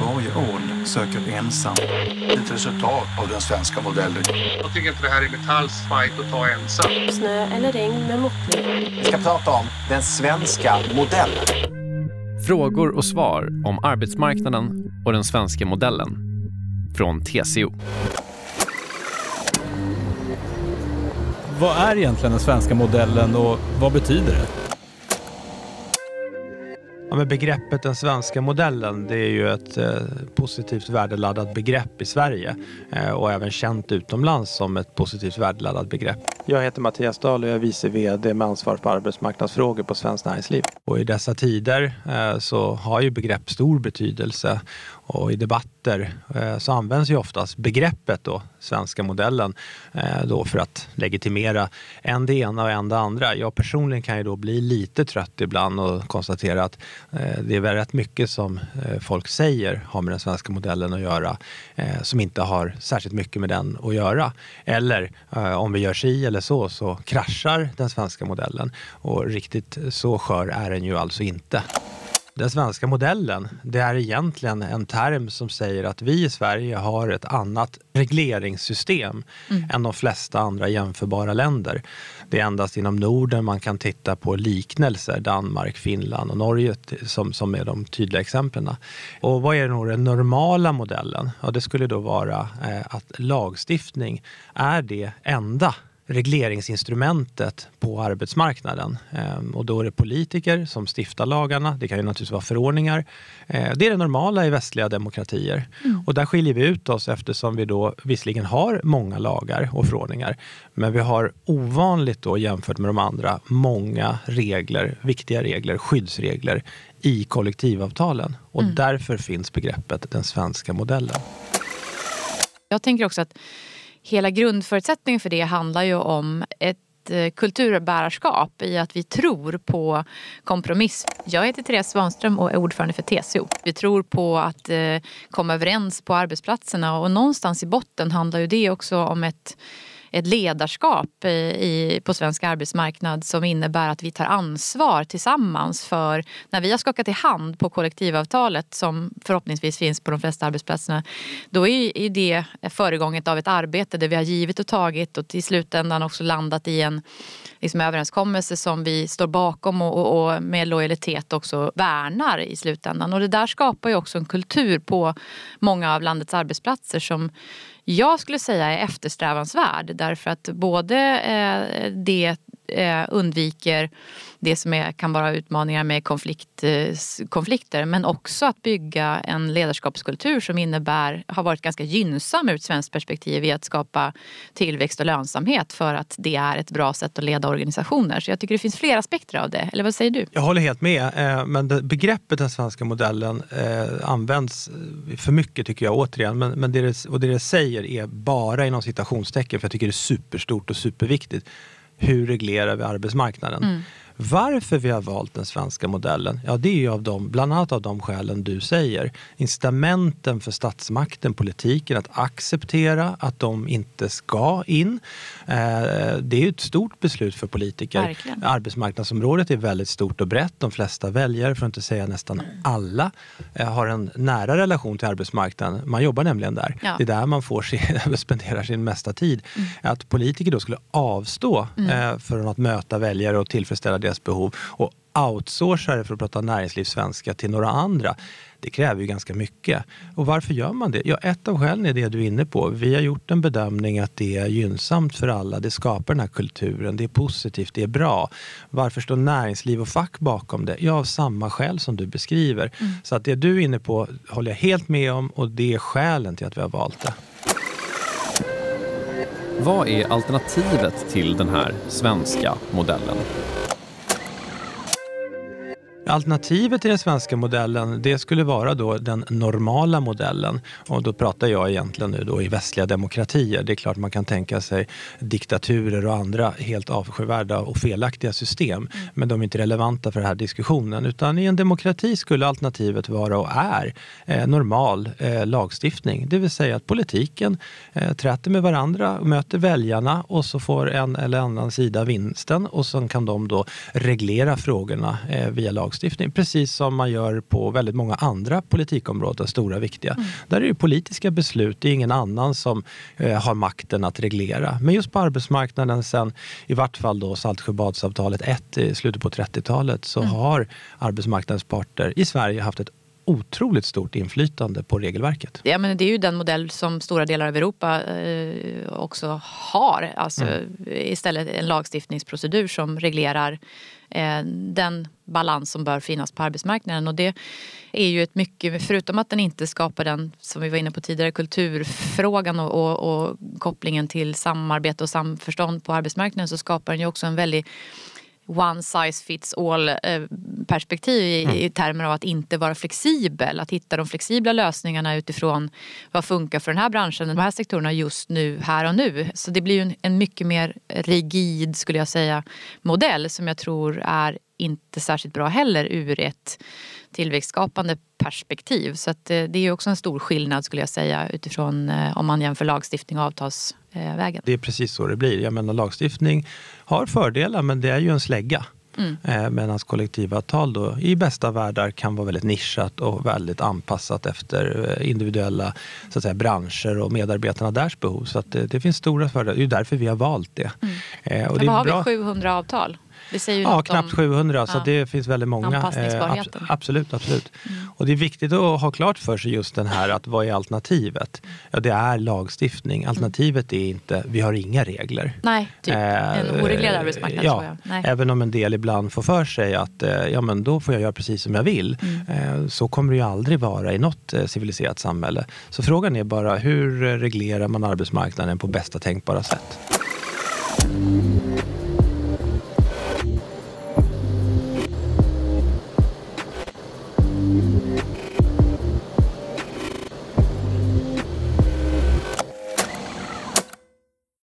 Varje ål söker ensam. Ett resultat av den svenska modellen. Jag tycker inte det här är Metalls fight att ta ensam. Snö eller regn med måttlig. Vi ska prata om den svenska modellen. Frågor och svar om arbetsmarknaden och den svenska modellen. Från TCO. Vad är egentligen den svenska modellen och vad betyder det? Ja, men begreppet den svenska modellen det är ju ett eh, positivt värdeladdat begrepp i Sverige eh, och även känt utomlands som ett positivt värdeladdat begrepp. Jag heter Mattias Dahl och jag är vice VD med ansvar för arbetsmarknadsfrågor på Svenskt Näringsliv. Och I dessa tider eh, så har ju begrepp stor betydelse och i debatter eh, så används ju oftast begreppet då, svenska modellen eh, då för att legitimera en det ena och en det andra. Jag personligen kan ju då bli lite trött ibland och konstatera att det är väl rätt mycket som folk säger har med den svenska modellen att göra som inte har särskilt mycket med den att göra. Eller om vi gör si eller så så kraschar den svenska modellen och riktigt så skör är den ju alltså inte. Den svenska modellen, det är egentligen en term som säger att vi i Sverige har ett annat regleringssystem mm. än de flesta andra jämförbara länder. Det är endast inom Norden man kan titta på liknelser, Danmark, Finland och Norge som, som är de tydliga exemplen. Och vad är då den normala modellen? Ja, det skulle då vara eh, att lagstiftning är det enda regleringsinstrumentet på arbetsmarknaden. Ehm, och då är det politiker som stiftar lagarna. Det kan ju naturligtvis vara förordningar. Ehm, det är det normala i västliga demokratier. Mm. Och där skiljer vi ut oss eftersom vi då visserligen har många lagar och förordningar. Men vi har ovanligt då jämfört med de andra många regler, viktiga regler, skyddsregler i kollektivavtalen. Och mm. därför finns begreppet den svenska modellen. Jag tänker också att hela grundförutsättningen för det handlar ju om ett eh, kulturbärarskap i att vi tror på kompromiss. Jag heter Therese Svanström och är ordförande för TCO. Vi tror på att eh, komma överens på arbetsplatserna och någonstans i botten handlar ju det också om ett ett ledarskap i, på svensk arbetsmarknad som innebär att vi tar ansvar tillsammans för när vi har skakat i hand på kollektivavtalet som förhoppningsvis finns på de flesta arbetsplatserna. Då är det föregånget av ett arbete där vi har givit och tagit och till slutändan också landat i en liksom, överenskommelse som vi står bakom och, och, och med lojalitet också värnar i slutändan. Och det där skapar ju också en kultur på många av landets arbetsplatser som jag skulle säga är eftersträvansvärd därför att både eh, det eh, undviker det som är, kan vara utmaningar med konflikt, eh, konflikter men också att bygga en ledarskapskultur som innebär, har varit ganska gynnsam ur ett svenskt perspektiv i att skapa tillväxt och lönsamhet för att det är ett bra sätt att leda organisationer. Så jag tycker det finns flera aspekter av det. Eller vad säger du? Jag håller helt med. Eh, men begreppet den svenska modellen eh, används för mycket tycker jag återigen. Men, men det, det, och det det säger är bara inom citationstecken för jag tycker det är superstort och superviktigt hur reglerar vi arbetsmarknaden? Mm. Varför vi har valt den svenska modellen? Ja, det är ju av dem, bland annat av de skälen du säger. Incitamenten för statsmakten, politiken, att acceptera att de inte ska in. Eh, det är ju ett stort beslut för politiker. Verkligen. Arbetsmarknadsområdet är väldigt stort och brett. De flesta väljare, för att inte säga nästan alla, eh, har en nära relation till arbetsmarknaden. Man jobbar nämligen där. Ja. Det är där man får sin, spenderar sin mesta tid. Mm. Att politiker då skulle avstå mm. Eh, från att möta väljare och tillfredsställa deras behov och outsourca det, för att prata näringslivssvenska, till några andra. Det kräver ju ganska mycket. Och varför gör man det? Ja, ett av skälen är det du är inne på. Vi har gjort en bedömning att det är gynnsamt för alla. Det skapar den här kulturen. Det är positivt, det är bra. Varför står näringsliv och fack bakom det? Ja, av samma skäl som du beskriver. Mm. Så att det du är inne på håller jag helt med om och det är skälen till att vi har valt det. Vad är alternativet till den här svenska modellen? Alternativet till den svenska modellen det skulle vara då den normala modellen. Och då pratar jag egentligen nu då i västliga demokratier. Det är klart man kan tänka sig diktaturer och andra helt avskyvärda och felaktiga system. Mm. Men de är inte relevanta för den här diskussionen. Utan i en demokrati skulle alternativet vara och är eh, normal eh, lagstiftning. Det vill säga att politiken eh, träter med varandra, möter väljarna och så får en eller annan sida vinsten och sen kan de då reglera frågorna eh, via lagstiftning lagstiftning, precis som man gör på väldigt många andra politikområden, stora viktiga. Mm. Där är det politiska beslut, det är ingen annan som eh, har makten att reglera. Men just på arbetsmarknaden sen, i vart fall då Saltsjöbadsavtalet 1 i slutet på 30-talet, så Mm. har arbetsmarknadens parter i Sverige haft ett otroligt stort inflytande på regelverket. Ja, men det är ju den modell som stora delar av Europa eh, också har. Alltså, Istället en lagstiftningsprocedur som reglerar eh, den balans som bör finnas på arbetsmarknaden. Och det är ju ett mycket, förutom att den inte skapar den, som vi var inne på tidigare, kulturfrågan och, och, och kopplingen till samarbete och samförstånd på arbetsmarknaden så skapar den ju också en väldigt one size fits all eh, perspektiv i, i termer av att inte vara flexibel. Att hitta de flexibla lösningarna utifrån vad funkar för den här branschen, de här sektorerna just nu, här och nu. Så det blir ju en, en mycket mer rigid, skulle jag säga, modell som jag tror är inte särskilt bra heller ur ett tillväxtskapande perspektiv. Så eh, det är också en stor skillnad skulle jag säga utifrån eh, om man jämför lagstiftning och avtalsvägen. Det är precis så det blir. Jag menar lagstiftning har fördelar men det är ju en slägga. Mm. Eh, Medan kollektivavtal då i bästa världar kan vara väldigt nischat och väldigt anpassat efter individuella så att säga, branscher och medarbetarna därs behov. Så det, det finns stora fördelar. Det är därför vi har valt det. Eh, Och det vad har vi, 700 avtal? Det säger ju Ja, knappt om... 700, så Ja. det finns väldigt många. Anpassningsbarheten. abs- absolut, absolut. Och det är viktigt att ha klart för sig just den här att vad är alternativet? Ja, det är lagstiftning. Alternativet är inte, vi har inga regler. Nej, typ. en Eh, oreglerad arbetsmarknad ja. Även om en del ibland får för sig att eh, ja, men då får jag göra precis som jag vill. Mm. Eh, Så kommer det ju aldrig vara i något eh, civiliserat samhälle. Så frågan är bara hur eh, reglerar man arbetsmarknaden på bästa tänkbara sätt?